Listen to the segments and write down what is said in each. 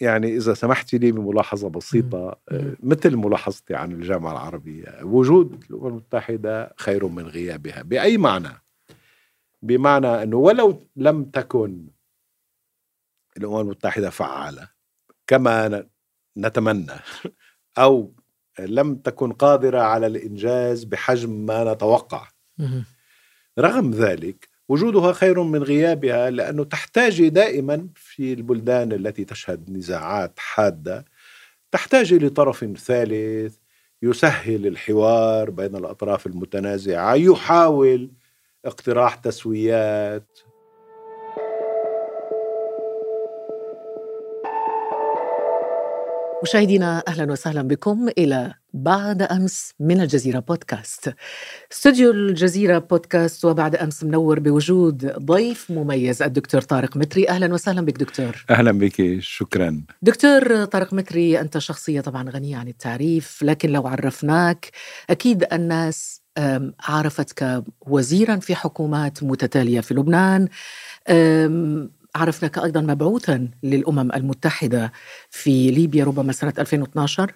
يعني إذا سمحت لي بملاحظة بسيطة مثل ملاحظتي عن الجامعة العربية وجود الأمم المتحدة خير من غيابها. بأي معنى؟ بمعنى أنه ولو لم تكن الأمم المتحدة فعالة كما نتمنى أو لم تكن قادرة على الإنجاز بحجم ما نتوقع رغم ذلك وجودها خير من غيابها لأنه تحتاج دائما في البلدان التي تشهد نزاعات حادة تحتاج لطرف ثالث يسهل الحوار بين الأطراف المتنازعة يحاول اقتراح تسويات مشاهدينا أهلا وسهلا بكم إلى بعد أمس من الجزيرة بودكاست. استوديو الجزيرة بودكاست وبعد أمس منور بوجود ضيف مميز الدكتور طارق متري، أهلا وسهلا بك دكتور. أهلا بك شكرا. دكتور طارق متري أنت شخصية طبعا غنية عن التعريف، لكن لو عرفناك أكيد الناس عرفتك وزيرا في حكومات متتالية في لبنان عرفناك أيضا مبعوثا للأمم المتحدة في ليبيا ربما سنة 2012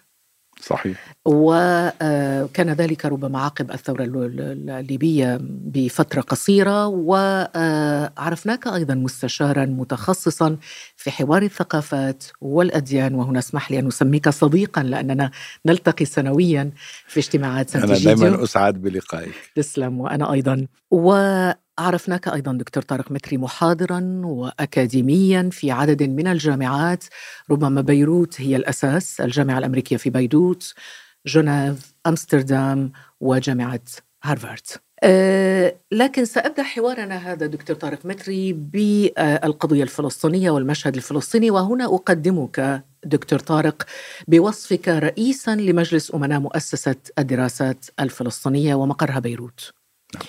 صحيح. وكان آه، ذلك ربما عقب الثورة الليبية بفترة قصيرة. وعرفناك أيضا مستشارا متخصصا في حوار الثقافات والأديان. وهنا اسمح لي أن أسميك صديقا لأننا نلتقي سنويا في اجتماعات أنا دائما أسعد بلقائك. تسلم وأنا أيضا. و عرفناك أيضا دكتور طارق متري محاضرا واكاديميا في عدد من الجامعات ربما بيروت هي الأساس الجامعة الأمريكية في بيروت جنيف أمستردام وجامعة هارفارد أه لكن سأبدأ حوارنا هذا دكتور طارق متري بالقضية الفلسطينية والمشهد الفلسطيني وهنا أقدمك دكتور طارق بوصفك رئيسا لمجلس أمناء مؤسسة الدراسات الفلسطينية ومقرها بيروت نعم.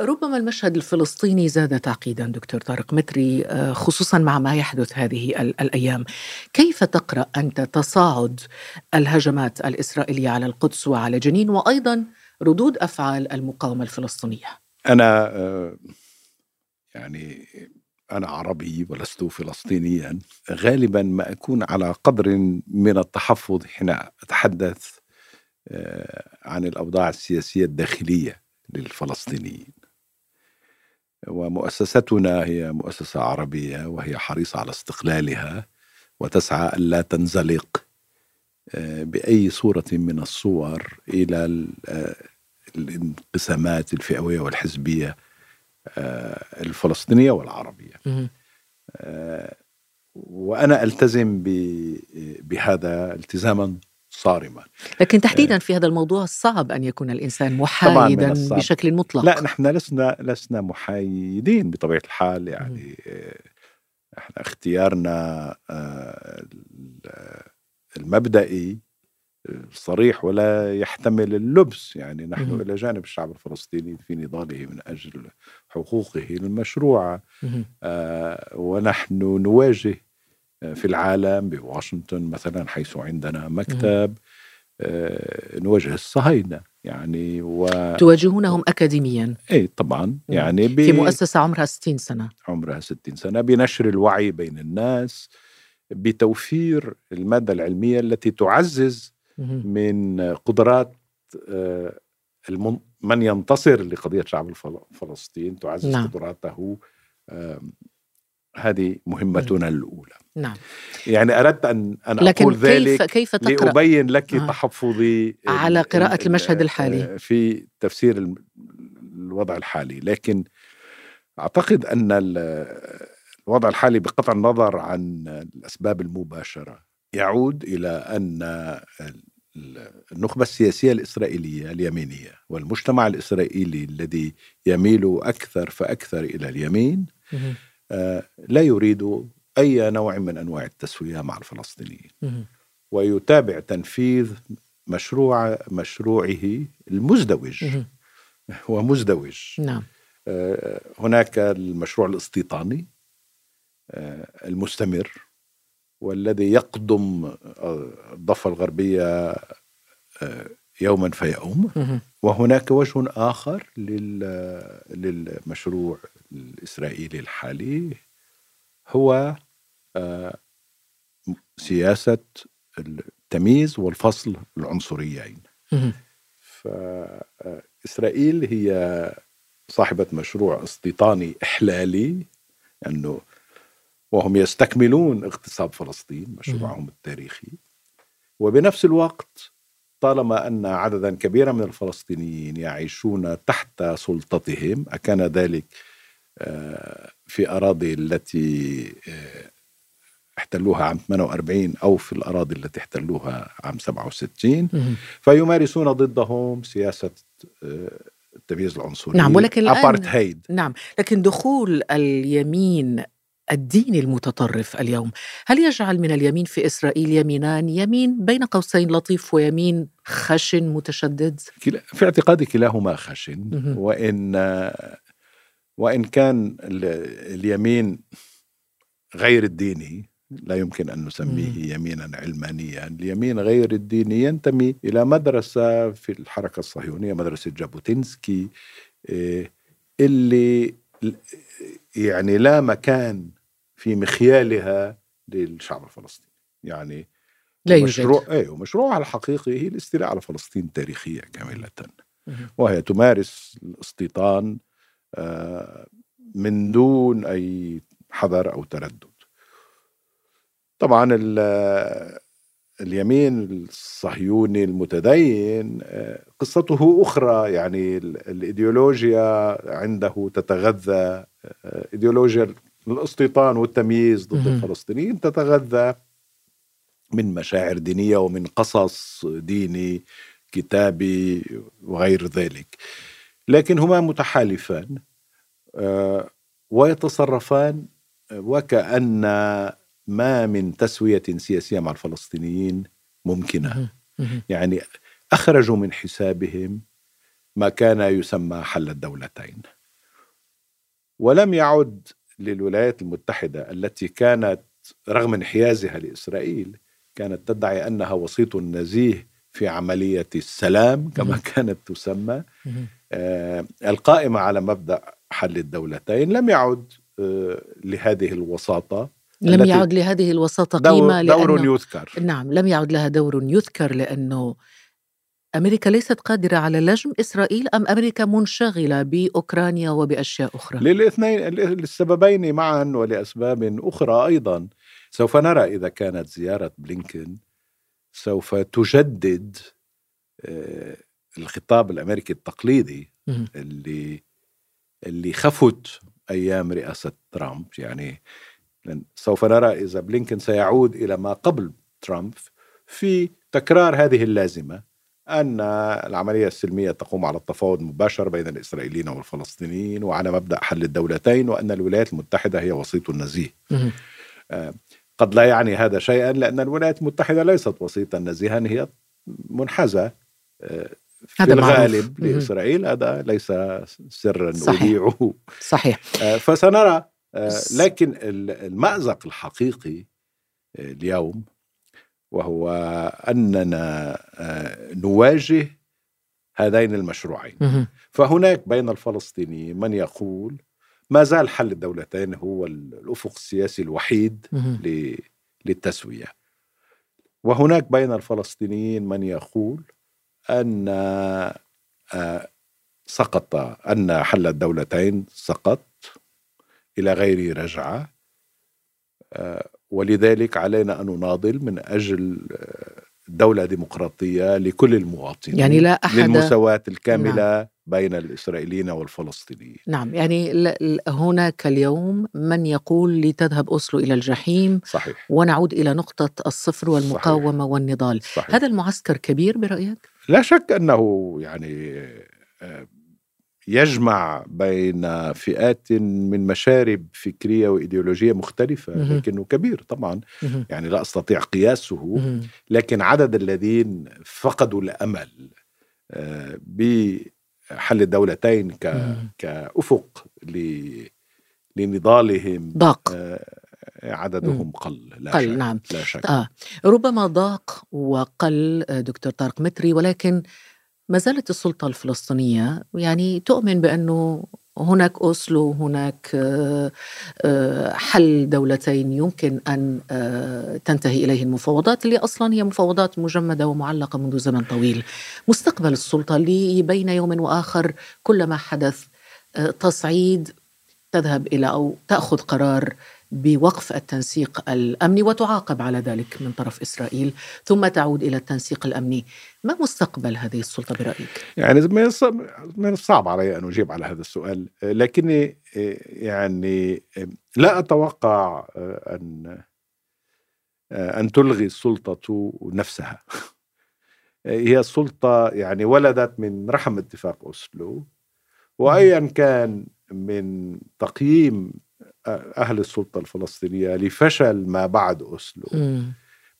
ربما المشهد الفلسطيني زاد تعقيدا دكتور طارق متري آه، خصوصا مع ما يحدث هذه الأيام. كيف تقرأ أنت تصاعد الهجمات الإسرائيلية على القدس وعلى جنين وأيضا ردود أفعال المقاومة الفلسطينية؟ أنا آه، يعني أنا عربي ولست فلسطينيا غالبا ما أكون على قدر من التحفظ حين أتحدث عن الأوضاع السياسية الداخلية للفلسطينيين. ومؤسستنا هي مؤسسة عربية وهي حريصة على استقلالها وتسعى ألا تنزلق آه، بأي صورة من الصور إلى آه، الانقسامات الفئوية والحزبية الفلسطينية والعربية. وأنا ألتزم بهذا التزاما. صارما لكن تحديدا في هذا الموضوع صعب أن يكون الإنسان محايدا بشكل مطلق. لا نحن لسنا لسنا محايدين بطبيعة الحال يعني إحنا اختيارنا آه، المبدئي صريح ولا يحتمل اللبس. يعني نحن إلى جانب الشعب الفلسطيني في نضاله من أجل حقوقه المشروعة. آه، ونحن نواجه في العالم بواشنطن مثلا حيث عندنا مكتب آه، نواجه الصهاينة. يعني و تواجهونهم أكاديميا. اي طبعا. يعني ب... في مؤسسة عمرها 60 سنة. عمرها 60 سنة. بنشر الوعي بين الناس بتوفير المادة العلمية التي تعزز من قدرات آه، من ينتصر لقضية شعب فلسطين تعزز نعم. قدراته هذه مهمتنا الأولى. نعم. يعني أردت أن أن لكن أقول كيف ذلك كيف تقرأ؟ لأبين لك آه. تحفظي على قراءة المشهد الحالي. آه، في تفسير الوضع الحالي. لكن أعتقد أن الوضع الحالي بقطع النظر عن الأسباب المباشرة يعود إلى أن النخبة السياسية الإسرائيلية اليمينية والمجتمع الإسرائيلي الذي يميل أكثر فأكثر إلى اليمين لا يريد أي نوع من أنواع التسوية مع الفلسطينيين. ويتابع تنفيذ مشروع مشروعه المزدوج. هو مزدوج. نعم. آه، هناك المشروع الاستيطاني آه، المستمر والذي يقدم الضفة الغربية يوما فيوم وهناك وجه آخر للمشروع الإسرائيلي الحالي هو آه، سياسة التمييز والفصل العنصريين. فإسرائيل هي صاحبة مشروع استيطاني إحلالي أنه وهم يستكملون اغتصاب فلسطين مشروعهم التاريخي. وبنفس الوقت طالما أن عددا كبيرا من الفلسطينيين يعيشون تحت سلطتهم أكان ذلك آه، في أراضي التي آه، احتلوها عام 48 أو في الأراضي التي احتلوها عام 67 فيمارسون ضدهم سياسة آه، التمييز العنصري نعم ولكن أبارتهايد نعم لكن دخول اليمين الديني المتطرف اليوم. هل يجعل من اليمين في إسرائيل يمينان؟ يمين بين قوسين لطيف ويمين خشن متشدد؟ في اعتقادي كلاهما خشن. وإن وإن كان اليمين غير الديني لا يمكن أن نسميه يمينا علمانيا. اليمين غير الديني ينتمي إلى مدرسة في الحركة الصهيونية مدرسة جابوتينسكي إيه، اللي يعني لا مكان في مخيالها للشعب الفلسطيني. يعني لا مشروع أيوه مشروعها الحقيقي هي الاستيلاء على فلسطين تاريخيا كاملة. وهي تمارس الاستيطان آه، من دون أي حذر أو تردد. طبعا اليمين الصهيوني المتدين آه، قصته أخرى يعني الإيديولوجيا عنده تتغذى آه، إيديولوجيا الاستيطان والتمييز ضد الفلسطينيين تتغذى من مشاعر دينية ومن قصص ديني كتابي وغير ذلك. لكن هما متحالفان آه، ويتصرفان وكأن ما من تسوية سياسية مع الفلسطينيين ممكنة. يعني أخرجوا من حسابهم ما كان يسمى حل الدولتين. ولم يعد للولايات المتحدة التي كانت رغم انحيازها لإسرائيل كانت تدعي أنها وسيط نزيه في عملية السلام كما كانت تسمى. آه القائمة على مبدأ حل الدولتين لم يعد آه لهذه الوساطة. لم يعد لهذه الوساطة قيمة دور, دور يذكر. نعم لم يعد لها دور يذكر لأنه أمريكا ليست قادرة على لجم إسرائيل أم أمريكا منشغلة بأوكرانيا وبأشياء أخرى؟ للاثنين للسببين معا ولأسباب أخرى أيضا. سوف نرى إذا كانت زيارة بلينكن. سوف تجدد آه، الخطاب الأمريكي التقليدي اللي اللي خفت أيام رئاسة ترامب. يعني سوف نرى إذا بلينكن سيعود إلى ما قبل ترامب في تكرار هذه اللازمة أن العملية السلمية تقوم على التفاوض مباشر بين الإسرائيليين والفلسطينيين وعلى مبدأ حل الدولتين وأن الولايات المتحدة هي وسيط النزيه آه، قد لا يعني هذا شيئا لأن الولايات المتحدة ليست وسيطا نزيها هي منحازة آه، في هذا الغالب معروف. لإسرائيل هذا ليس سرا أذيعه صحيح. آه، فسنرى لكن المأزق الحقيقي اليوم وهو أننا آه، نواجه هذين المشروعين. فهناك بين الفلسطينيين من يقول ما زال حل الدولتين هو الأفق السياسي الوحيد للتسوية. وهناك بين الفلسطينيين من يقول آه، سقط أن حل الدولتين سقط. إلى غير رجعة آه، ولذلك علينا أن نناضل من أجل دولة ديمقراطية لكل المواطنين يعني لا أحد للمساواة الكاملة نعم. بين الإسرائيليين والفلسطينيين نعم يعني هناك اليوم من يقول لتذهب أوسلو إلى الجحيم صحيح ونعود إلى نقطة الصفر والمقاومة صحيح. والنضال صحيح. هذا المعسكر كبير برأيك؟ لا شك أنه يعني يجمع بين فئات من مشارب فكرية وإيديولوجية مختلفة لكنه كبير طبعا. يعني لا أستطيع قياسه لكن عدد الذين فقدوا الأمل آه، بحل الدولتين كأفق لنضالهم ضاق. آه، عددهم قل لا قل شك نعم. لا شك. آه. ربما ضاق وقل دكتور طارق متري ولكن ما زالت السلطة الفلسطينية يعني تؤمن بأنه هناك أوسلو هناك حل دولتين يمكن أن تنتهي إليه المفاوضات اللي أصلا هي مفاوضات مجمدة ومعلقة منذ زمن طويل. مستقبل السلطة اللي بين يوم وآخر كلما حدث تصعيد تذهب إلى أو تأخذ قرار بوقف التنسيق الأمني وتعاقب على ذلك من طرف إسرائيل ثم تعود إلى التنسيق الأمني، ما مستقبل هذه السلطة برأيك؟ يعني من الصعب علي أن أجيب على هذا السؤال، لكني يعني لا أتوقع أن أن تلغي السلطة نفسها. هي السلطه يعني ولدت من رحم اتفاق أوسلو وايا كان من تقييم أهل السلطة الفلسطينية لفشل ما بعد أوسلو. م.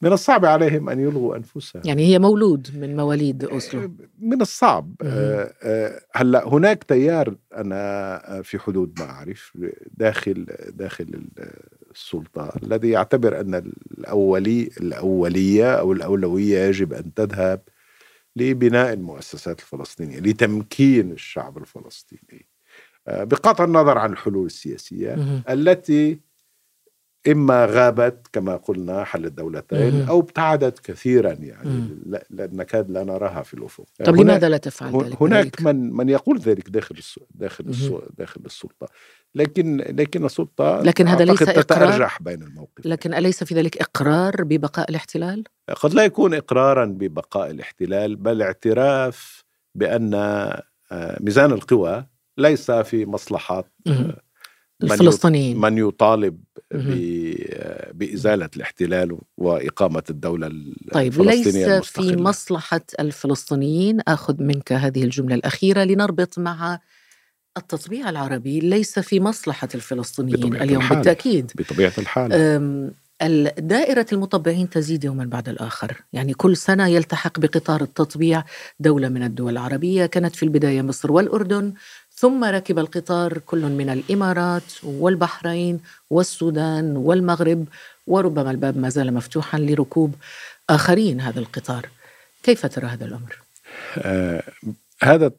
من الصعب عليهم أن يلغوا أنفسهم. يعني هي مولود من مواليد أوسلو. آه، من الصعب. آه، آه، هلأ هناك تيار أنا في حدود ما أعرف داخل داخل السلطة الذي يعتبر أن الأولي الأولية أو الأولوية يجب أن تذهب لبناء المؤسسات الفلسطينية لتمكين الشعب الفلسطيني. بقطع النظر عن الحلول السياسية التي إما غابت كما قلنا حل الدولتين أو ابتعدت كثيرا يعني لا نكاد لا نراها في الأفق. طب لماذا لا تفعل ذلك؟ هناك من من يقول ذلك داخل داخل داخل السلطة. لكن لكن السلطة لكن هذا ليس تتأرجح بين الموقف لكن أليس في ذلك إقرار ببقاء الاحتلال؟ قد لا يكون إقرارا ببقاء الاحتلال بل اعتراف بأن آه، ميزان القوى ليس في مصلحة آه، الفلسطينيين. من يطالب بإزالة الاحتلال وإقامة الدولة طيب ليس في مصلحة الفلسطينيين أخذ منك هذه الجملة الأخيرة لنربط مع التطبيع العربي. ليس في مصلحة الفلسطينيين اليوم الحال. بالتأكيد. بطبيعة الحال. دائرة المطبعين تزيد يوما بعد الآخر. يعني كل سنة يلتحق بقطار التطبيع دولة من الدول العربية. كانت في البداية مصر والأردن ثم ركب القطار كل من الإمارات والبحرين والسودان والمغرب وربما الباب ما زال مفتوحا لركوب آخرين هذا القطار. كيف ترى هذا الأمر؟ آه هذا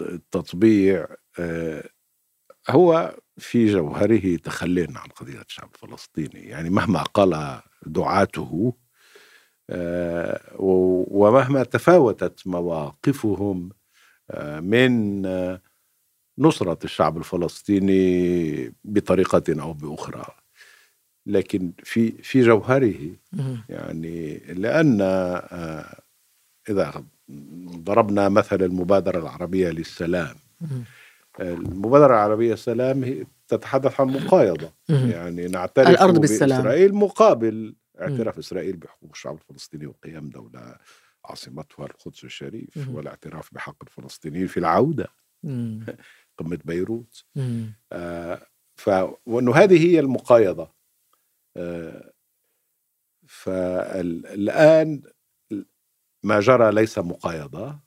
التطبيع آه هو في جوهره تخلي عن قضية الشعب الفلسطيني، يعني مهما قال دعاته آه ومهما تفاوتت مواقفهم آه، من آه، نصرة الشعب الفلسطيني بطريقة أو بأخرى. لكن في في جوهره يعني لأن آه، إذا ضربنا مثل المبادرة العربية للسلام. المبادرة العربية للسلام تتحدث عن مقايضة. يعني نعترف الأرض بالسلام. بإسرائيل مقابل اعتراف إسرائيل بحقوق الشعب الفلسطيني وقيام دولة عاصمتها القدس الشريف والاعتراف بحق الفلسطينيين في العودة. قمة بيروت. آه ف وأنه هذه هي المقايضة. آه فالان ما جرى ليس مقايضة.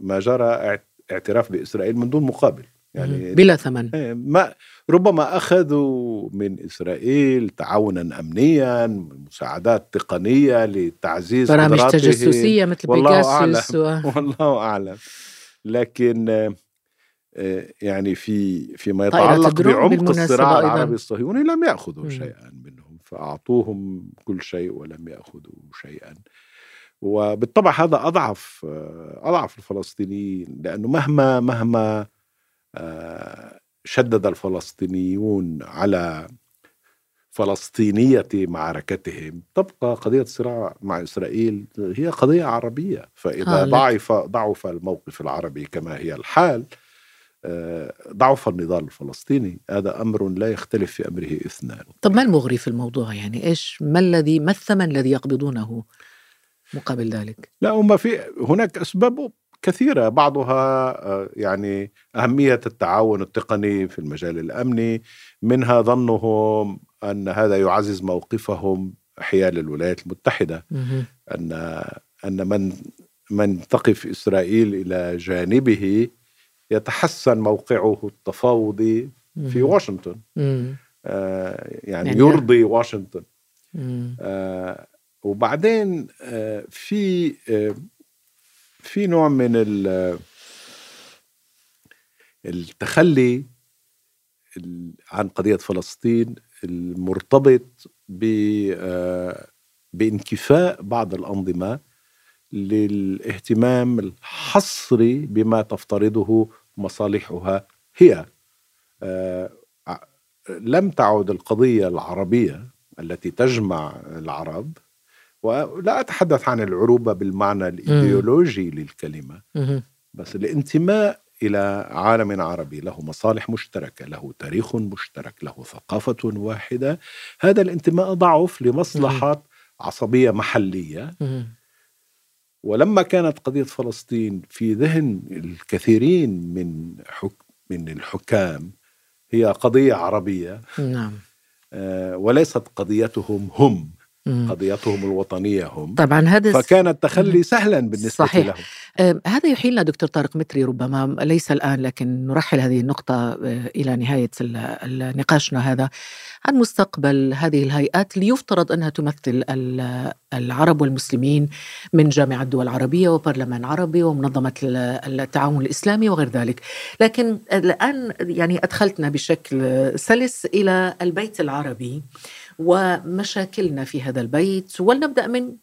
ما جرى اعتراف بإسرائيل من دون مقابل. يعني بلا ثمن. إيه، ما ربما أخذوا من إسرائيل تعاونا امنيا مساعدات تقنية لتعزيز برامج تجسسية مثل بيجاسوس و... والله أعلم. لكن آه، يعني في فيما يتعلق بعمق الصراع العربي الصهيوني لم يأخذوا شيئا منهم فأعطوهم كل شيء ولم يأخذوا شيئا. وبالطبع هذا أضعف آه، أضعف الفلسطينيين لأنه مهما مهما آه، شدد الفلسطينيون على فلسطينية معركتهم تبقى قضية الصراع مع إسرائيل هي قضية عربية. فإذا ضعف ضعف الموقف العربي كما هي الحال آه، ضعف النضال الفلسطيني. هذا أمر لا يختلف في أمره إثنان. طب ما المغري في الموضوع؟ يعني إيش؟ ما الذي ما الثمن الذي يقبضونه مقابل ذلك؟ لا هم في هناك أسباب كثيرة. بعضها آه، يعني أهمية التعاون التقني في المجال الأمني. منها ظنهم أن هذا يعزز موقفهم حيال الولايات المتحدة. أن أن من من تقف إسرائيل إلى جانبه يتحسن موقعه التفاوضي في واشنطن. آه يعني, يعني يرضي واشنطن. آه وبعدين آه في آه في نوع من ال التخلي عن قضية فلسطين المرتبط آه، بانكفاء بعض الأنظمة للاهتمام الحصري بما تفترضه مصالحها هي. آه، لم تعد القضية العربية التي تجمع العرب ولا أتحدث عن العروبة بالمعنى الإيديولوجي للكلمة بس الانتماء إلى عالم عربي له مصالح مشتركة له تاريخ مشترك له ثقافة واحدة. هذا الانتماء ضعف لمصلحة عصبية محلية. ولما كانت قضية فلسطين في ذهن الكثيرين من حك من الحكام هي قضية عربية. نعم. آه، وليست قضيتهم هم. قضيتهم الوطنية هم. طبعا هذا فكان التخلي سهلا بالنسبة صحيح. لهم. هذا يحيلنا دكتور طارق متري ربما ليس الآن لكن نرحل هذه النقطة آه، إلى نهاية نقاشنا هذا عن مستقبل هذه الهيئات اللي يفترض أنها تمثل العرب والمسلمين من جامعة الدول العربية وبرلمان عربي ومنظمة التعاون الإسلامي وغير ذلك. لكن الآن يعني أدخلتنا بشكل سلس إلى البيت العربي. ومشاكلنا في هذا البيت. ولنبدأ من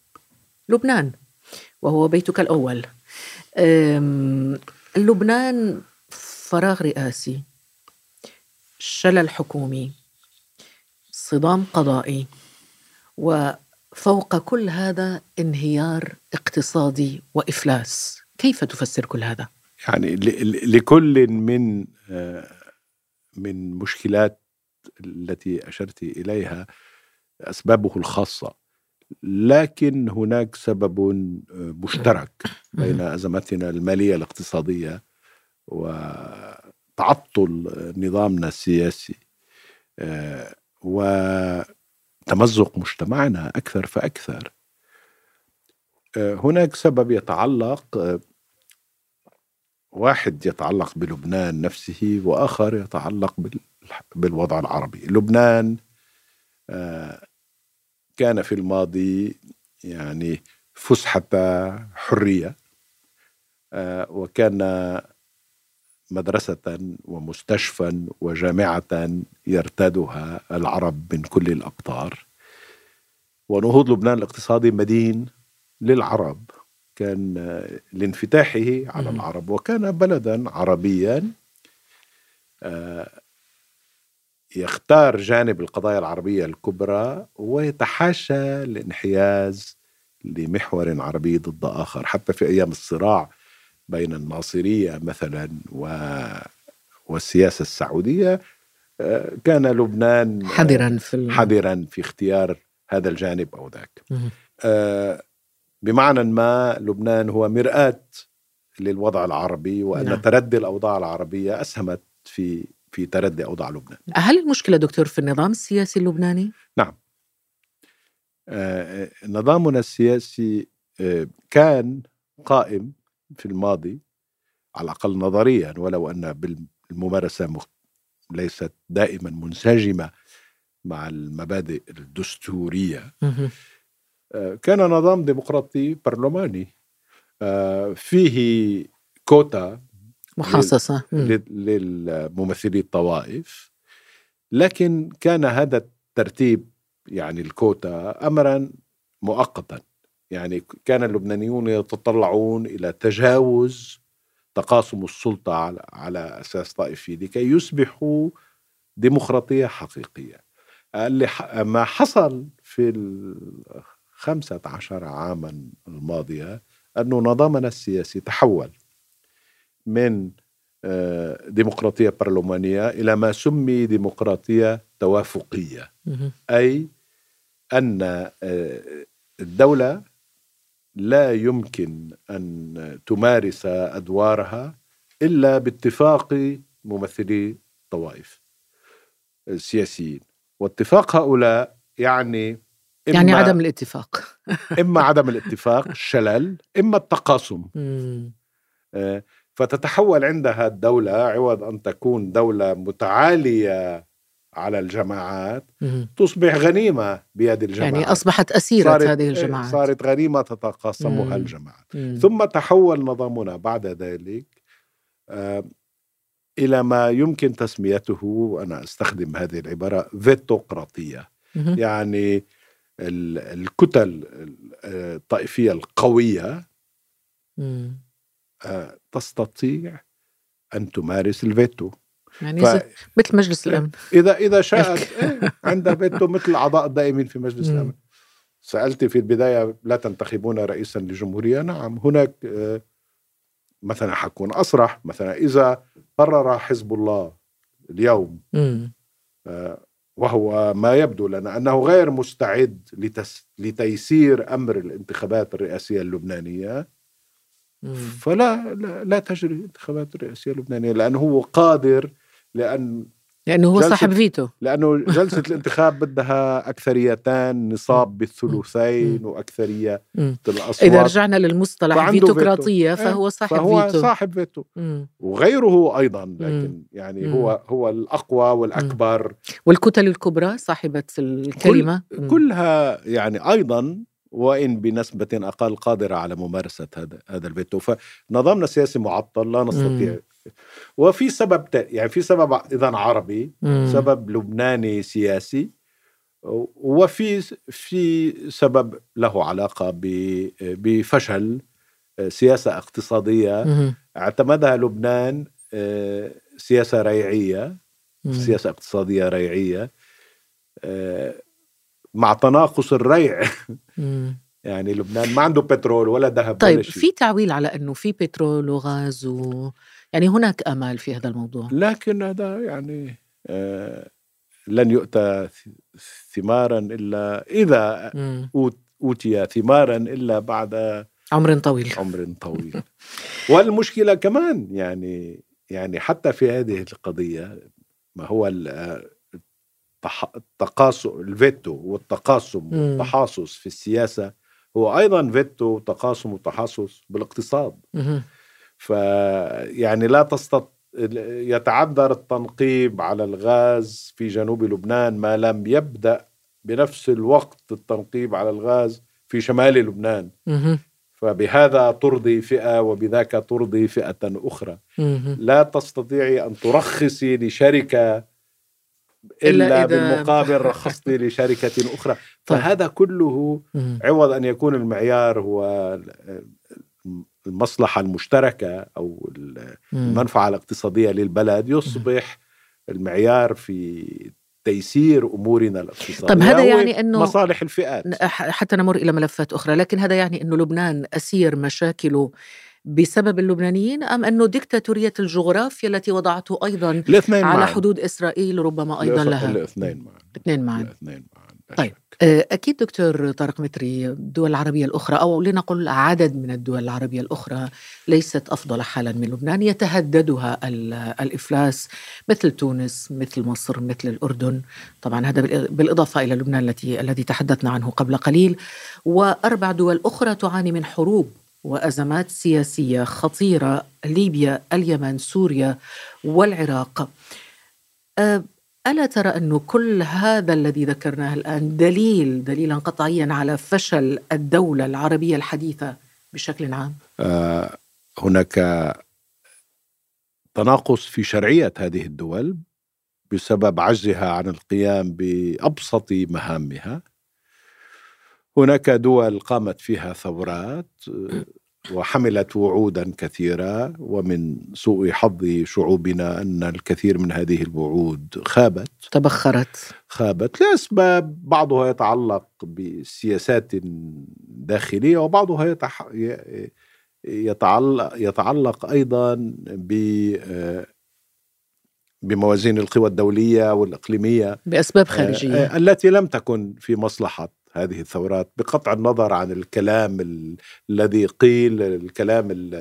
لبنان وهو بيتك الأول. لبنان فراغ رئاسي شلل حكومي صدام قضائي وفوق كل هذا انهيار اقتصادي وإفلاس. كيف تفسر كل هذا؟ يعني لكل من آه، من مشكلات التي أشرت إليها أسبابه الخاصة لكن هناك سبب آه، مشترك بين أزمتنا المالية الاقتصادية وتعطل نظامنا السياسي آه، وتمزق مجتمعنا أكثر فأكثر. آه، هناك سبب يتعلق واحد يتعلق بلبنان نفسه وآخر يتعلق بالوضع العربي. لبنان كان في الماضي يعني فسحة حرية آه، وكان مدرسة ومستشفى وجامعة يرتادها العرب من كل الأقطار ونهوض لبنان الاقتصادي مدين للعرب. كان لانفتاحه على العرب وكان بلدا عربيا آه، يختار جانب القضايا العربية الكبرى ويتحاشى الانحياز لمحور عربي ضد آخر. حتى في أيام الصراع بين الناصرية مثلا و... والسياسة السعودية آه، كان لبنان حذرا في حذرا في اختيار هذا الجانب أو ذاك. آه، بمعنى ما لبنان هو مرآة للوضع العربي وأن نعم. تردي الأوضاع العربية أسهمت في في تردي أوضاع لبنان. هل المشكلة دكتور في النظام السياسي اللبناني؟ نعم. آه نظامنا السياسي آه كان قائم في الماضي على الأقل نظريا ولو أن بالممارسة ليست دائما منسجمة مع المبادئ الدستورية. آه كان نظام ديمقراطي برلماني. آه فيه كوتا محاصصة. للممثلي الطوائف. لكن كان هذا الترتيب يعني الكوتا أمرا مؤقتا. يعني كان اللبنانيون يتطلعون إلى تجاوز تقاسم السلطة على أساس طائفي لكي يصبحوا ديمقراطية حقيقية. اللي ما حصل في الخمسة عشر عاما الماضية أنه نظامنا السياسي تحول. من آه، ديمقراطية برلمانية إلى ما سمي ديمقراطية توافقية. أي أن آه، الدولة لا يمكن أن تمارس أدوارها إلا باتفاق ممثلي الطوائف السياسيين واتفاق هؤلاء يعني إما يعني عدم الاتفاق. إما عدم الاتفاق شلل إما التقاسم. فتتحول عندها الدولة عوض أن تكون دولة متعالية على الجماعات تصبح غنيمة بيد الجماعات. يعني أصبحت أسيرة هذه إيه، الجماعات. صارت غنيمة تتقاسمها الجماعات. ثم تحول نظامنا بعد ذلك إلى ما يمكن تسميته وأنا أستخدم هذه العبارة فيتوقراطيه يعني الكتل الطائفية القوية آه، تستطيع أن تمارس الفيتو. يعني ف... مثل مجلس الأمن. اذا إذا شاءت إيه عندها فيتو مثل الاعضاء الدائمين في مجلس الأمن. سالتي في البداية لا تنتخبون رئيسا لجمهورية؟ نعم هناك آه، مثلا حكون اصرح مثلا إذا قرر حزب الله اليوم آه، وهو ما يبدو لنا أنه غير مستعد لتس لتيسير أمر الانتخابات الرئاسية اللبنانية. فلا لا, لا تجري الانتخابات الرئاسيه اللبنانيه لأنه هو قادر لأن لأنه هو صاحب فيتو. لأنه جلسة الانتخاب بدها أكثريتان نصاب بالثلثين وأكثرية الاصوات إذا رجعنا للمصطلح فيتوقراطيه فيتو. فهو صاحب فهو فيتو. صاحب فيتو. وغيره أيضا لكن يعني مم. هو هو الأقوى والأكبر. والكتل الكبرى صاحبة الكلمة. كل كلها يعني أيضا وإن بنسبة أقل قادرة على ممارسة هذا هذا الفيتو فنظامنا السياسي معطل لا نستطيع مم. وفي سبب يعني في سبب اذا عربي مم. سبب لبناني سياسي وفي في سبب له علاقة بفشل سياسة اقتصادية مم. اعتمدها لبنان آه، سياسة ريعية سياسة اقتصادية ريعية آه، مع تناقص الريع. يعني لبنان ما عنده بترول ولا ذهب طيب ولا شيء. في تعويل على إنه في بترول وغاز و يعني هناك آمال في هذا الموضوع. لكن هذا يعني آه لن يؤتى ثمارا إلا إذا أوتي ثمارا إلا بعد عمر طويل. عمر طويل. والمشكلة كمان يعني يعني حتى في هذه القضية ما هو التقاصم الفيتو والتقاسم والتحاصص في السياسة هو أيضا فيتو وتقاسم وتحاصص بالاقتصاد. فيعني لا تستطيع يتعذر التنقيب على الغاز في جنوب لبنان ما لم يبدأ بنفس الوقت التنقيب على الغاز في شمال لبنان. فبهذا ترضي فئة وبذاك ترضي فئة أخرى. لا تستطيعي أن ترخصي لشركة إلا, إلا بالمقابل رخصتي لشركة أخرى. طيب. فهذا كله عوض أن يكون المعيار هو المصلحة المشتركة أو المنفعة الاقتصادية للبلد. يصبح المعيار في تيسير أمورنا الاقتصادية طيب هذا يعني إنه مصالح الفئات. حتى نمر إلى ملفات أخرى لكن هذا يعني إنه لبنان أسير مشاكله بسبب اللبنانيين أم أنه ديكتاتورية الجغرافيا التي وضعته أيضا على معاً. حدود إسرائيل ربما أيضا لها؟ الاثنين معا. الاثنين معا. الاثنين معا طيب آه، أكيد دكتور طارق متري الدول العربية الأخرى أو لنقل عدد من الدول العربية الأخرى ليست أفضل حالا من لبنان يتهددها الإفلاس مثل تونس مثل مصر مثل الأردن. طبعا هذا بالإضافة إلى لبنان التي الذي تحدثنا عنه قبل قليل. وأربع دول أخرى تعاني من حروب وأزمات سياسية خطيرة ليبيا اليمن سوريا والعراق آه، ألا ترى أنه كل هذا الذي ذكرناه الآن دليل دليلا قطعيا على فشل الدولة العربية الحديثة بشكل عام؟ آه هناك تناقص في شرعية هذه الدول بسبب عجزها عن القيام بأبسط مهامها هناك دول قامت فيها ثورات وحملت وعودا كثيره ومن سوء حظ شعوبنا أن الكثير من هذه الوعود خابت. تبخرت. خابت لأسباب بعضها يتعلق بسياسات داخلية وبعضها يتح... يتعلق يتعلق أيضا ب بموازين القوى الدولية والإقليمية بأسباب خارجية. التي لم تكن في مصلحة هذه الثورات بقطع النظر عن الكلام الذي قيل الكلام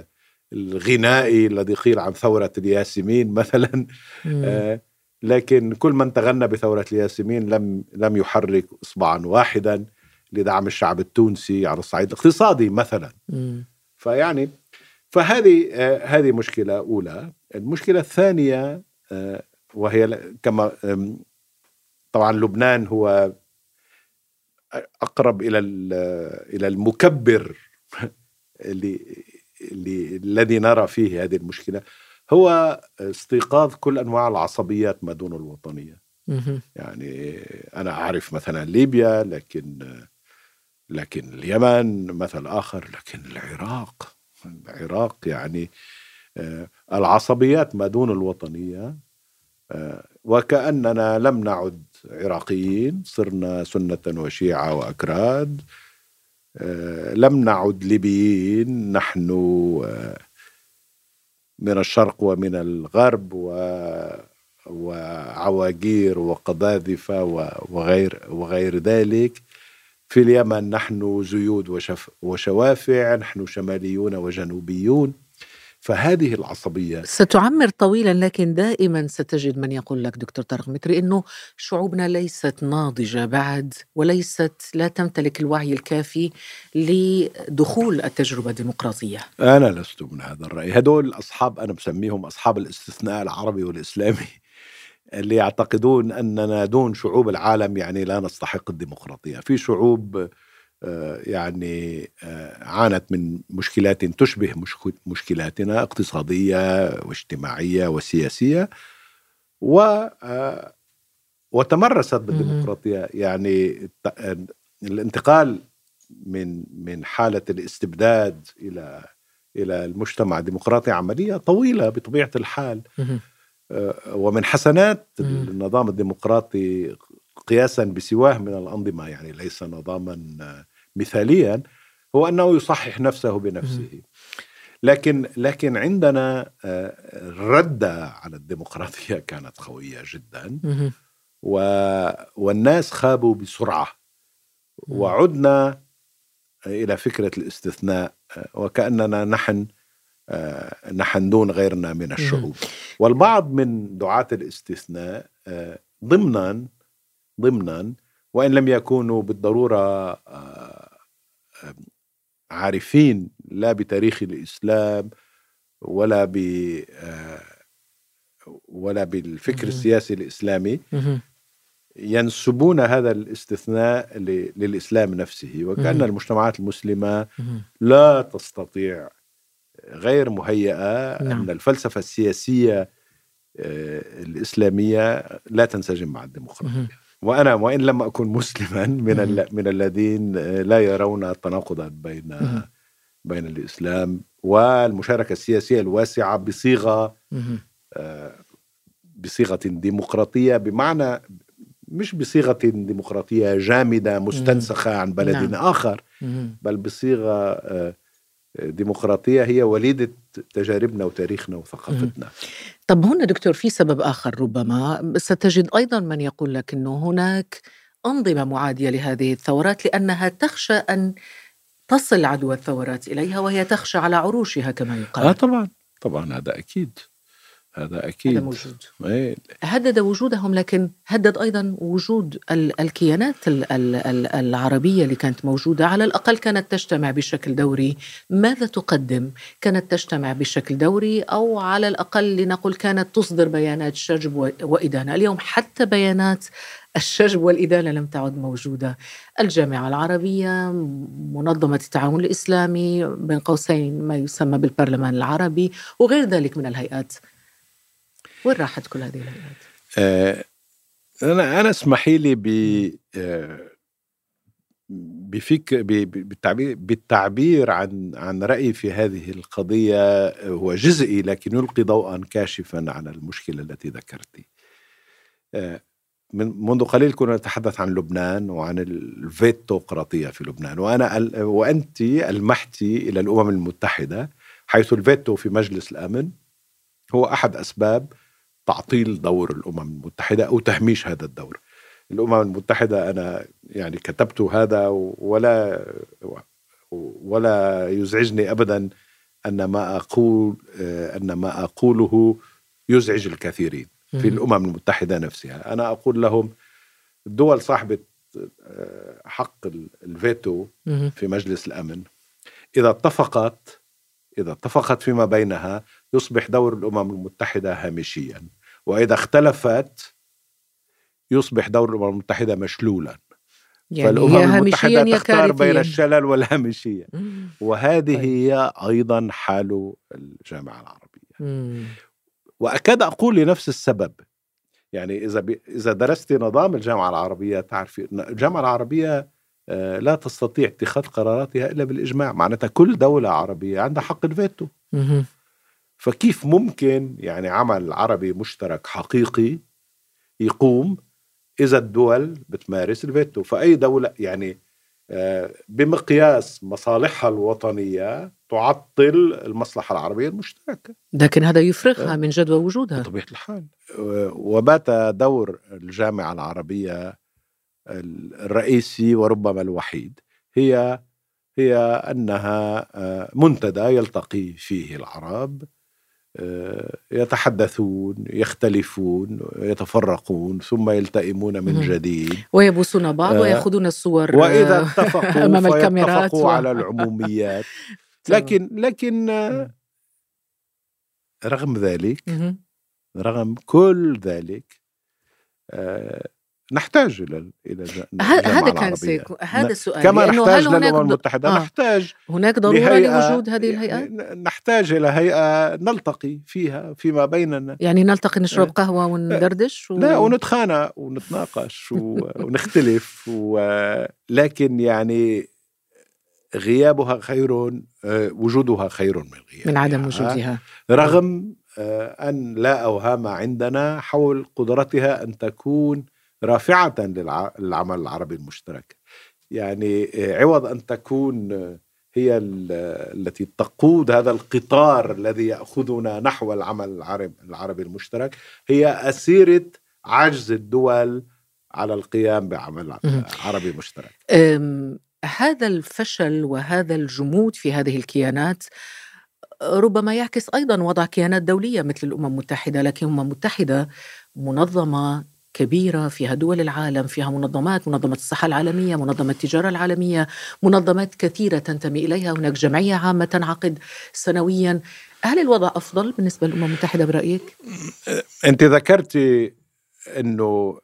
الغنائي الذي قيل عن ثورة الياسمين مثلا. آه لكن كل من تغنى بثورة الياسمين لم لم يحرك إصبعا واحدا لدعم الشعب التونسي على الصعيد الاقتصادي مثلا. مم. فيعني فهذه آه هذه مشكلة أولى. المشكلة الثانية آه وهي كما طبعا لبنان هو أقرب إلى إلى المكبر اللي, اللي الذي نرى فيه هذه المشكلة هو استيقاظ كل أنواع العصبيات ما دون الوطنية. يعني أنا أعرف مثلا ليبيا لكن لكن اليمن مثل آخر لكن العراق العراق يعني آه، العصبيات ما دون الوطنية آه، وكأننا لم نعد عراقيين صرنا سنة وشيعة وأكراد. آه، لم نعد ليبيين نحن آه، من الشرق ومن الغرب و وعواجير وقذاذفة وغير وغير ذلك. في اليمن نحن زيود وشف وشوافع نحن شماليون وجنوبيون. فهذه العصبية ستعمر طويلا لكن دائما ستجد من يقول لك دكتور طارق متري إنه شعوبنا ليست ناضجة بعد وليست لا تمتلك الوعي الكافي لدخول التجربة الديمقراطية. أنا لست من هذا الرأي هدول أصحاب أنا بسميهم أصحاب الاستثناء العربي والإسلامي اللي يعتقدون أننا دون شعوب العالم يعني لا نستحق الديمقراطية في شعوب يعني آه، عانت من مشكلات تشبه مشك- مشكلاتنا اقتصادية واجتماعية وسياسية و آه، وتمرست بالديمقراطية يعني الانتقال من من حالة الاستبداد إلى إلى المجتمع الديمقراطي عملية طويلة بطبيعة الحال. آه، ومن حسنات. النظام الديمقراطي قياسا بسواه من الأنظمة يعني ليس نظاما آه، مثاليا هو أنه يصحح نفسه بنفسه. لكن لكن عندنا آه، الردة على الديمقراطية كانت قوية جدا. و والناس خابوا بسرعة. وعدنا إلى فكرة الاستثناء آه، وكأننا نحن آه، نحن دون غيرنا من الشعوب. والبعض من دعاة الاستثناء آه، ضمنا ضمنا وإن لم يكونوا بالضرورة آه، عارفين لا بتاريخ الإسلام ولا ب آه، ولا بالفكر. السياسي الإسلامي مهم. ينسبون هذا الاستثناء ل- للإسلام نفسه وكأن مم. المجتمعات المسلمة مهم. لا تستطيع غير مهيئة نعم. أن الفلسفة السياسية آه، الإسلامية لا تنسجم مع مهم. وأنا وإن لم أكن مسلما من من الذين آه، لا يرون تناقضا بين. بين الإسلام والمشاركة السياسية الواسعة بصيغة مهم. آه، بصيغة ديمقراطية بمعنى مش بصيغة ديمقراطية جامدة مستنسخة عن بلد نعم. مهم. بل بصيغة ديمقراطية هي وليدة تجاربنا وتاريخنا وثقافتنا. طب هنا دكتور في سبب آخر ربما. ستجد أيضا من يقول لك أنه هناك أنظمة معادية لهذه الثورات لأنها تخشى أن تصل عدوى الثورات إليها وهي تخشى على عروشها كما آه يقال طبعا. طبعا هذا أكيد. هذا هذا أكيد. موجود. إيه، هدد وجودهم لكن هدد أيضا وجود ال- الكيانات ال- ال- ال- العربية اللي كانت موجودة. على الأقل كانت تجتمع بشكل دوري. ماذا تقدم؟ كانت تجتمع بشكل دوري أو على الأقل لنقل كانت تصدر بيانات شجب و- وإدانة. اليوم حتى بيانات الشجب والإدانة لم تعد موجودة. الجامعة العربية منظمة التعاون الإسلامي بين قوسين ما يسمى بالبرلمان العربي وغير ذلك من الهيئات. وين راحت كل هذه الهيئات؟ آه، أنا أنا اسمحي لي ب آه، بفك ب- ب- بالتعبير بالتعبير عن عن رأيي في هذه القضية هو جزئي لكن يلقي ضوءا كاشفا على المشكلة التي ذكرتي. آه، من منذ قليل كنا نتحدث عن لبنان وعن الفيتوقراطية في لبنان وأنا ال- وأنت ألمحتي إلى الأمم المتحدة حيث الفيتو في مجلس الأمن هو أحد أسباب تعطيل دور الأمم المتحدة أو تهميش هذا الدور الأمم المتحدة أنا يعني كتبت هذا ولا ولا يزعجني أبدا أن ما أقول أن ما أقوله يزعج الكثيرين في مم. الأمم المتحدة نفسها أنا أقول لهم الدول صاحبة آه، حق ال- الفيتو. في مجلس الأمن إذا اتفقت إذا اتفقت فيما بينها يصبح دور الأمم المتحدة هامشيا وإذا اختلفت يصبح دور الأمم المتحدة مشلولا. يعني فالأمم هي هامشيا المتحدة يا تختار بين الشلل والهامشية. مم. وهذه طيب. هي أيضا حال الجامعة العربية. مم. وأكاد أقول لنفس السبب. يعني إذا ب... إذا درست نظام الجامعة العربية تعرفي الجامعة العربية آه، لا تستطيع اتخاذ قراراتها إلا بالإجماع. معناتها كل دولة عربية عندها حق الفيتو. فكيف ممكن يعني عمل عربي مشترك حقيقي يقوم إذا الدول بتمارس الفيتو؟ فأي دولة يعني آه، بمقياس مصالحها الوطنية تعطل المصلحة العربية المشتركة. لكن هذا يفرغها آه. من جدوى وجودها. بطبيعة الحال. وبات دور الجامعة العربية الرئيسي وربما الوحيد. هي هي أنها آه، منتدى يلتقي فيه العرب. يتحدثون يختلفون يتفرقون ثم يلتئمون من جديد. ويبوسون بعض آه، ويأخذون الصور وإذا اتفقوا أمام الكاميرات و... على العموميات. لكن لكن رغم ذلك رغم كل ذلك نحتاج إلى إلى هذا كان سيكون هذا السؤال كما نحتاج للأمم المتحدة آه. نحتاج هناك ضرورة لوجود هذه الهيئات نحتاج إلى هيئة نلتقي فيها فيما بيننا. يعني نلتقي نشرب قهوة وندردش و... لا ونتخانق ونتناقش ونختلف ولكن يعني غيابها خير آه، وجودها خير من غيابها. من عدم وجودها. رغم آه، أن لا أوهام عندنا حول قدرتها أن تكون رافعة للعمل العربي المشترك. يعني عوض أن تكون هي التي تقود هذا القطار الذي يأخذنا نحو العمل العربي, العربي المشترك هي أسيرة عجز الدول على القيام بعمل عربي مشترك. هذا الفشل وهذا الجمود في هذه الكيانات ربما يعكس أيضا وضع كيانات دولية مثل الأمم المتحدة لكن الأمم المتحدة منظمة كبيرة فيها دول العالم فيها منظمات منظمة الصحة العالمية منظمة التجارة العالمية منظمات كثيرة تنتمي إليها هناك جمعية عامة تنعقد سنويا هل الوضع أفضل بالنسبة للأمم المتحدة برأيك؟ أنت ذكرتي أنه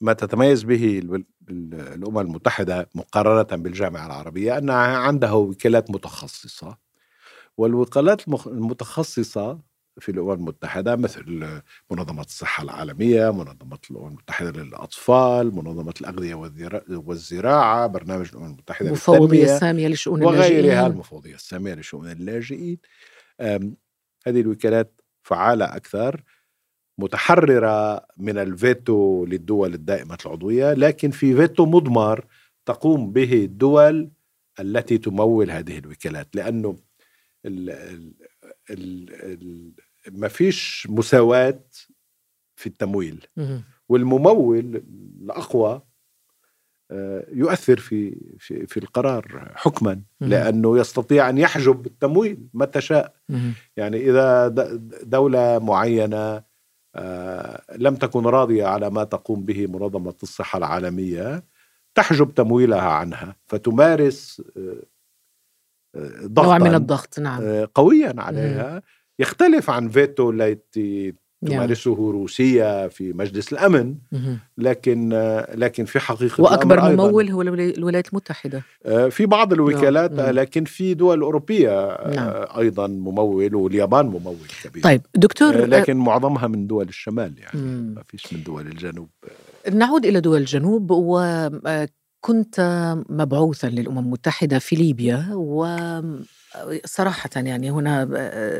ما تتميز به الأمم المتحدة مقارنة بالجامعة العربية أنها عندها وكالات متخصصة والوكالات المتخصصة في الأمم المتحدة مثل منظمة الصحة العالمية، منظمة الأمم المتحدة للأطفال، منظمة الأغذية والزراعة، برنامج الأمم المتحدة المفوضية السامية لشؤون اللاجئين وغيرها المفوضية السامية لشؤون اللاجئين. هذه الوكالات فعالة أكثر متحررة من الفيتو للدول الدائمة العضوية، لكن في فيتو مضمر تقوم به الدول التي تمول هذه الوكالات لأنه ال ال ال ال ما فيش مساواة في التمويل. والممول الأقوى آه، يؤثر في في في القرار حكما لأنه يستطيع أن يحجب التمويل متى شاء. يعني إذا دولة معينة آه، لم تكن راضية على ما تقوم به منظمة الصحة العالمية تحجب تمويلها عنها فتمارس ضغطا نوع من الضغط نعم. قويا عليها. يختلف عن فيتو التي تمارسه يعني. روسيا في مجلس الأمن لكن لكن في حقيقة وأكبر ممول هو الولايات المتحدة. آه، في بعض الوكالات نعم. لكن في دول أوروبية آه، نعم. أيضا ممول واليابان ممول كبير. طيب دكتور آه، لكن معظمها من دول الشمال يعني. ما فيش من دول الجنوب. نعود إلى دول الجنوب و كنت مبعوثا للأمم المتحده في ليبيا و صراحة يعني هنا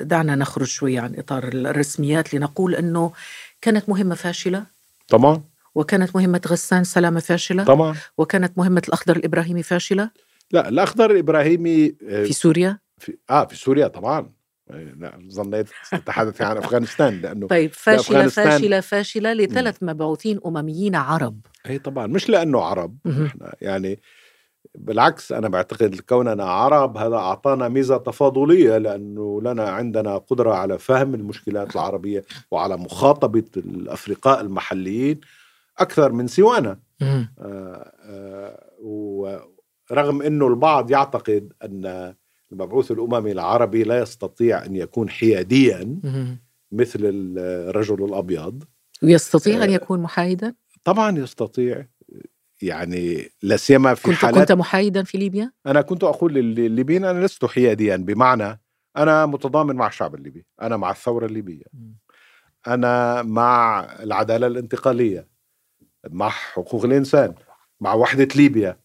دعنا نخرج شوي عن إطار الرسميات لنقول أنه كانت مهمة فاشلة. طبعا. وكانت مهمة غسان سلامة فاشلة. طبعا. وكانت مهمة الأخضر الإبراهيمي فاشلة. لا الأخضر الإبراهيمي آه، في سوريا. في آه في سوريا طبعا. لا ظنيت تتحدث عن أفغانستان لأنه طيب فاشلة فاشلة فاشلة لثلاث مبعوثين أمميين عرب. اي طبعا مش لأنه عرب إحنا يعني بالعكس أنا بعتقد كوننا عرب هذا أعطانا ميزة تفاضلية لأنه لنا عندنا قدرة على فهم المشكلات العربية وعلى مخاطبة الأفرقاء المحليين أكثر من سوانا. آه آه ورغم إنه البعض يعتقد أن المبعوث الاممي العربي لا يستطيع أن يكون حياديا مثل الرجل الأبيض. ويستطيع أن آه، يكون محايدا؟ طبعا يستطيع. يعني لا سيما في كنت حالات كنت محايدا في ليبيا؟ أنا كنت أقول للليبيين أنا لست حياديا بمعنى أنا متضامن مع الشعب الليبي، أنا مع الثورة الليبية. أنا مع العدالة الانتقالية مع حقوق الإنسان مع وحدة ليبيا.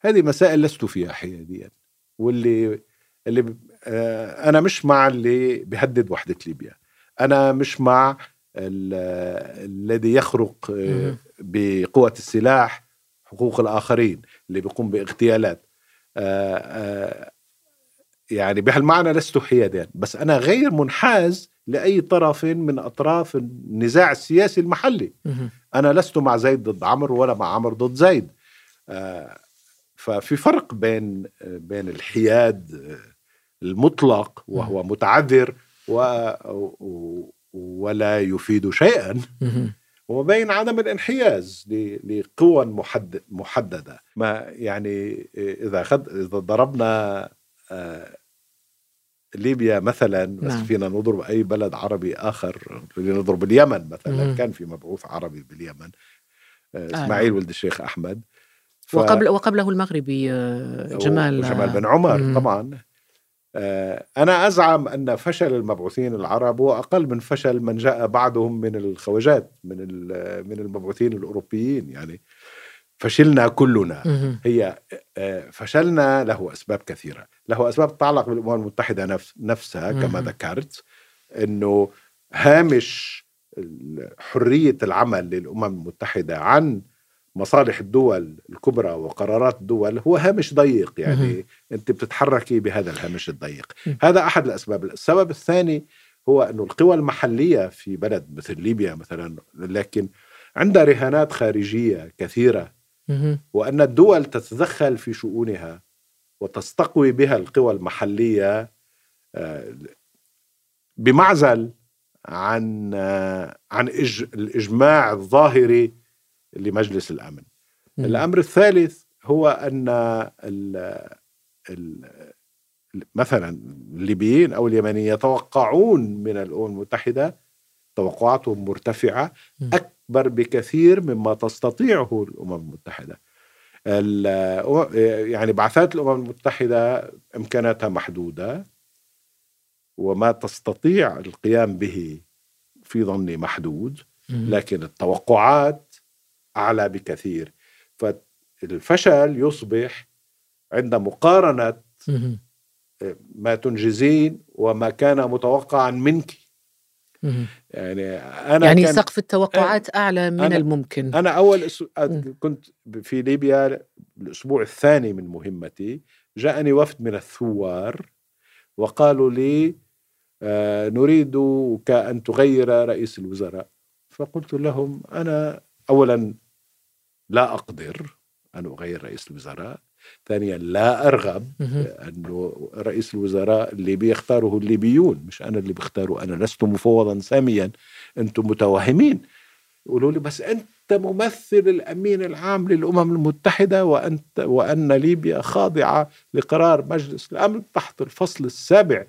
هذه مسائل لست فيها حياديا. واللي اللي آه، أنا مش مع اللي بيهدد وحدة ليبيا. أنا مش مع الذي يخرق آه، بقوة السلاح حقوق الآخرين اللي بيقوم باغتيالات. آه، يعني بهالمعنى لست حياديا. بس أنا غير منحاز لأي طرف من أطراف النزاع السياسي المحلي. أنا لست مع زيد ضد عمرو ولا مع عمرو ضد زيد. ففي فرق بين بين الحياد المطلق وهو متعذر و ولا يفيد شيئا. وبين عدم الانحياز لقوى محدد محددة. ما يعني إذا خد إذا ضربنا آه، ليبيا مثلا بس نعم. فينا نضرب أي بلد عربي آخر. نضرب اليمن مثلا. مم. كان في مبعوث عربي باليمن. آه. إسماعيل ولد الشيخ أحمد. ف... وقبل وقبله المغربي آه، جمال جمال بن عمر مم. طبعا. آه، أنا أزعم أن فشل المبعوثين العرب هو أقل من فشل من جاء بعدهم من الخواجات من من المبعوثين الأوروبيين. يعني فشلنا كلنا. هي آه، فشلنا له أسباب كثيرة. له أسباب تتعلق بالأمم المتحدة نفسها كما ذكرت أنه هامش حرية العمل للأمم المتحدة عن مصالح الدول الكبرى وقرارات الدول هو هامش ضيق يعني. أنت بتتحركي بهذا الهامش الضيق. هذا أحد الأسباب. السبب الثاني هو انه القوى المحلية في بلد مثل ليبيا مثلا لكن عندها رهانات خارجية كثيرة. وأن الدول تتدخل في شؤونها وتستقوي بها القوى المحلية آه، بمعزل عن آه، عن الإجماع الظاهري لمجلس الأمن. م. الأمر الثالث هو أن ال ال مثلا الليبيين أو اليمنيين يتوقعون من الأمم المتحدة توقعاتهم مرتفعة أكبر بكثير مما تستطيعه الأمم المتحدة. يعني بعثات الأمم المتحدة إمكاناتها محدودة وما تستطيع القيام به في ظني محدود لكن التوقعات أعلى بكثير. فالفشل يصبح عند مقارنة ما تنجزين وما كان متوقعا منك. يعني أنا يعني كان سقف التوقعات أعلى من أنا الممكن. أنا أول أسو... كنت في ليبيا الأسبوع الثاني من مهمتي جاءني وفد من الثوار وقالوا لي آه نريدك أن تغير رئيس الوزراء. فقلت لهم أنا اولا لا أقدر أن أغير رئيس الوزراء. ثانيا لا أرغب أنه رئيس الوزراء اللي بيختاره الليبيون مش أنا اللي بختاره أنا لست مفوضا ساميا أنتم متوهمين. يقولوا لي بس أنت ممثل الأمين العام للأمم المتحدة وأنت وأن ليبيا خاضعة لقرار مجلس الأمن تحت الفصل السابع.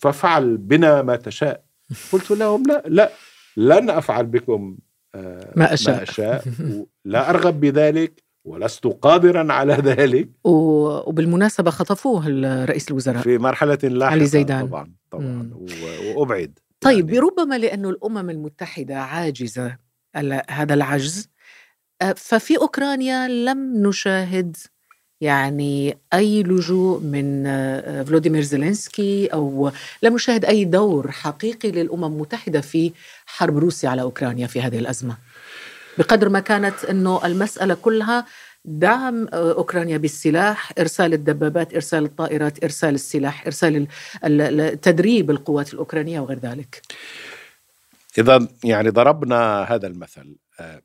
ففعل بنا ما تشاء. قلت لهم لا لا لن أفعل بكم ما أشاء, ما أشاء لا أرغب بذلك ولست قادرا على ذلك. وبالمناسبة خطفوه رئيس الوزراء. في مرحلة لاحقة علي زيدان. طبعا طبعا. وأبعد. طيب يعني ربما لأنه الأمم المتحدة عاجزة هذا العجز آه، ففي أوكرانيا لم نشاهد يعني أي لجوء من آه، فلوديمير زيلينسكي أو لم نشاهد أي دور حقيقي للأمم المتحدة في حرب روسيا على أوكرانيا في هذه الأزمة. بقدر ما كانت أنه المسألة كلها دعم آه، أوكرانيا بالسلاح إرسال الدبابات إرسال الطائرات إرسال السلاح إرسال تدريب القوات الأوكرانية وغير ذلك. إذا يعني ضربنا هذا المثل آه،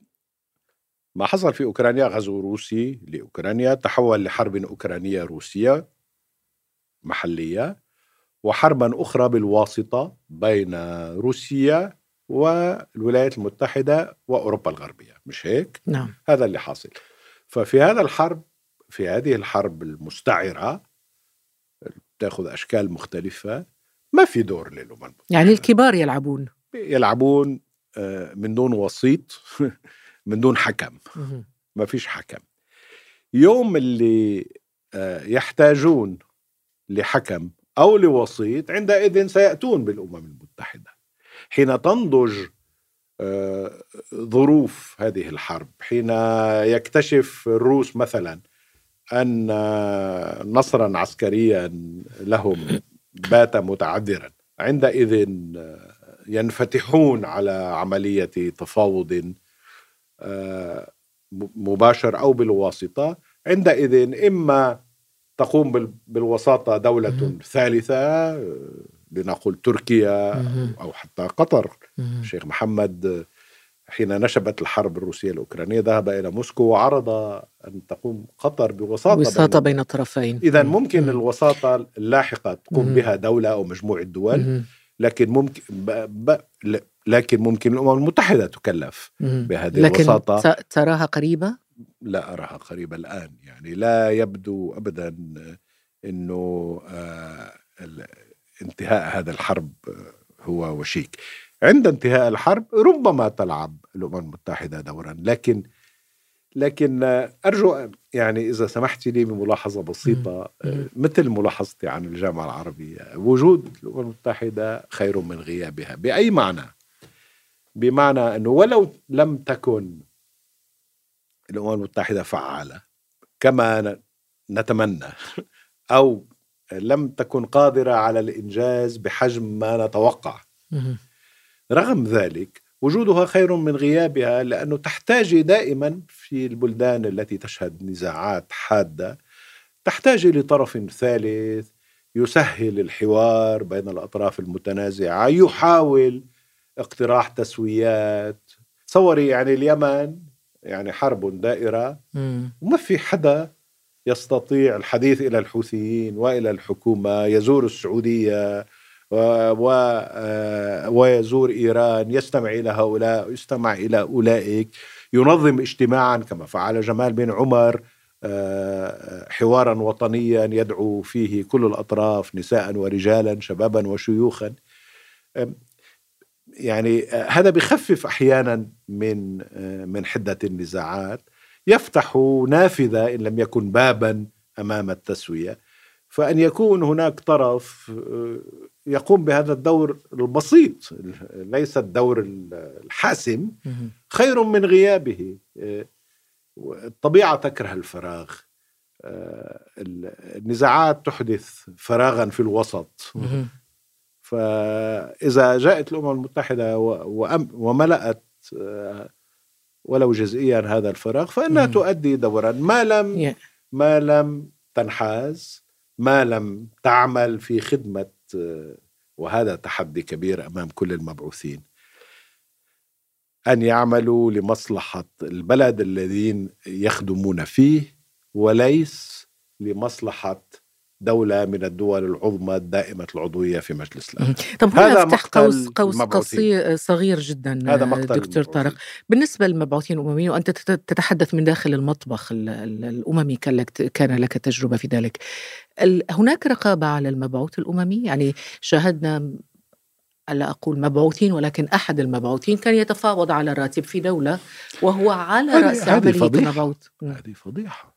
ما حصل في أوكرانيا غزو روسي لأوكرانيا تحول لحرب أوكرانية روسية محلية وحربا أخرى بالواسطة بين روسيا والولايات المتحدة وأوروبا الغربية. مش هيك؟ نعم. هذا اللي حاصل. ففي هذا الحرب في هذه الحرب المستعرة تأخذ أشكال مختلفة ما في دور للأمم يعني الكبار يلعبون. يلعبون آه، من دون وسيط. من دون حكم. ما فيش حكم. يوم اللي آه، يحتاجون لحكم أو لوسيط عندئذ سيأتون بالأمم المتحدة. حين تنضج آه، ظروف هذه الحرب حين يكتشف الروس مثلا أن نصرا عسكريا لهم بات متعذرا عندئذ ينفتحون على عملية تفاوض آه، مباشر أو بالواسطة عندئذ إما تقوم بالوساطة دولة ثالثة لنقل تركيا أو حتى قطر. الشيخ محمد حين نشبت الحرب الروسية الأوكرانية ذهب إلى موسكو وعرض أن تقوم قطر بوساطة وساطة بين, بين الطرفين. اذا ممكن الوساطة اللاحقة تقوم بها دولة أو مجموعة دول لكن ممكن ب... ب... لكن ممكن الأمم المتحدة تكلف بهذه لكن الوساطة. لكن تراها قريبة؟ لا أراها قريبة الآن يعني لا يبدو ابدا إنه آه انتهاء هذا الحرب هو وشيك. عند انتهاء الحرب ربما تلعب الأمم المتحدة دورا لكن لكن أرجو يعني إذا سمحت لي بملاحظة بسيطة مثل ملاحظتي عن الجامعة العربية وجود الأمم المتحدة خير من غيابها بأي معنى؟ بمعنى إنه ولو لم تكن الأمم المتحدة فعالة كما نتمنى أو لم تكن قادرة على الإنجاز بحجم ما نتوقع. رغم ذلك وجودها خير من غيابها لأنه تحتاج دائما في البلدان التي تشهد نزاعات حادة تحتاج لطرف ثالث يسهل الحوار بين الأطراف المتنازعة يحاول اقتراح تسويات تصوري يعني اليمن يعني حرب دائرة. وما في حدا يستطيع الحديث إلى الحوثيين وإلى الحكومة يزور السعودية و آه، ويزور إيران يستمع إلى هؤلاء يستمع إلى أولئك ينظم اجتماعا كما فعل جمال بن عمر آه، حوارا وطنيا يدعو فيه كل الأطراف نساء ورجالا شبابا وشيوخا. يعني آه، هذا بخفف أحيانا من من حدة النزاعات. يفتح نافذة إن لم يكن بابا أمام التسوية. فأن يكون هناك طرف آه، يقوم بهذا الدور البسيط ليس الدور الحاسم خير من غيابه. آه، الطبيعة تكره الفراغ. آه، النزاعات تحدث فراغا في الوسط. فإذا جاءت الأمم المتحدة وملأت ولو جزئيا هذا الفراغ فإنها مم. تؤدي دورا. ما لم ما لم تنحاز ما لم تعمل في خدمة وهذا تحدي كبير أمام كل المبعوثين. أن يعملوا لمصلحة البلد الذين يخدمون فيه وليس لمصلحة دولة من الدول العظمى الدائمة العضوية في مجلس الأمن. طب هذا افتح قوس قوس قصير صغير جدا هذا مقتل دكتور طارق؟ بالنسبة للمبعوثين الأمميين وأنت تتحدث من داخل المطبخ الأممي كان لك كان لك تجربة في ذلك. هناك رقابة على المبعوث الأممي؟ يعني شاهدنا لا أقول مبعوثين ولكن أحد المبعوثين كان يتفاوض على راتب في دولة وهو على رأس عملية المبعوث. هذه فضيحة.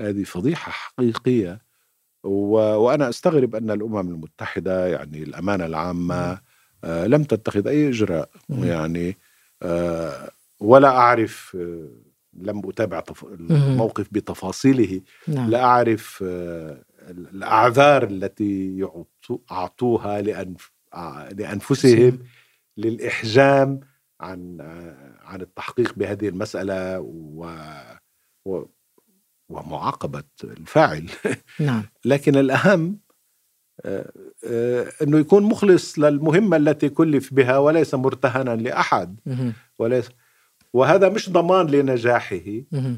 هذه فضيحة حقيقية. وأنا أستغرب أن الأمم المتحدة يعني الأمانة العامة آه لم تتخذ أي إجراء. يعني آه ولا أعرف آه لم أتابع. الموقف بتفاصيله. نعم. لا أعرف الأعذار التي أعطوها لأنف... لأنفسهم للإحجام عن عن التحقيق بهذه المسألة. و... و... ومعاقبة الفاعل. نعم. لكن الأهم آه، آه، أنه يكون مخلص للمهمة التي كلف بها وليس مرتهنا لأحد. وليس وهذا مش ضمان لنجاحه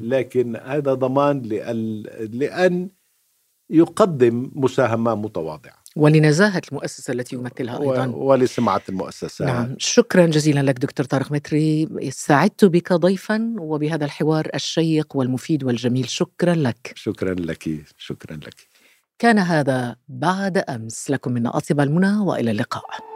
لكن هذا ضمان لأن, لأن يقدم مساهمة متواضعة. ولنزاهة المؤسسة التي يمثلها أيضا. ولسمعة المؤسسة. نعم. شكرا جزيلا لك دكتور طارق متري. سعدت بك ضيفا وبهذا الحوار الشيق والمفيد والجميل. شكرا لك. شكرا لك. شكرا لك. كان هذا بعد أمس. لكم من أطيب المنى وإلى اللقاء.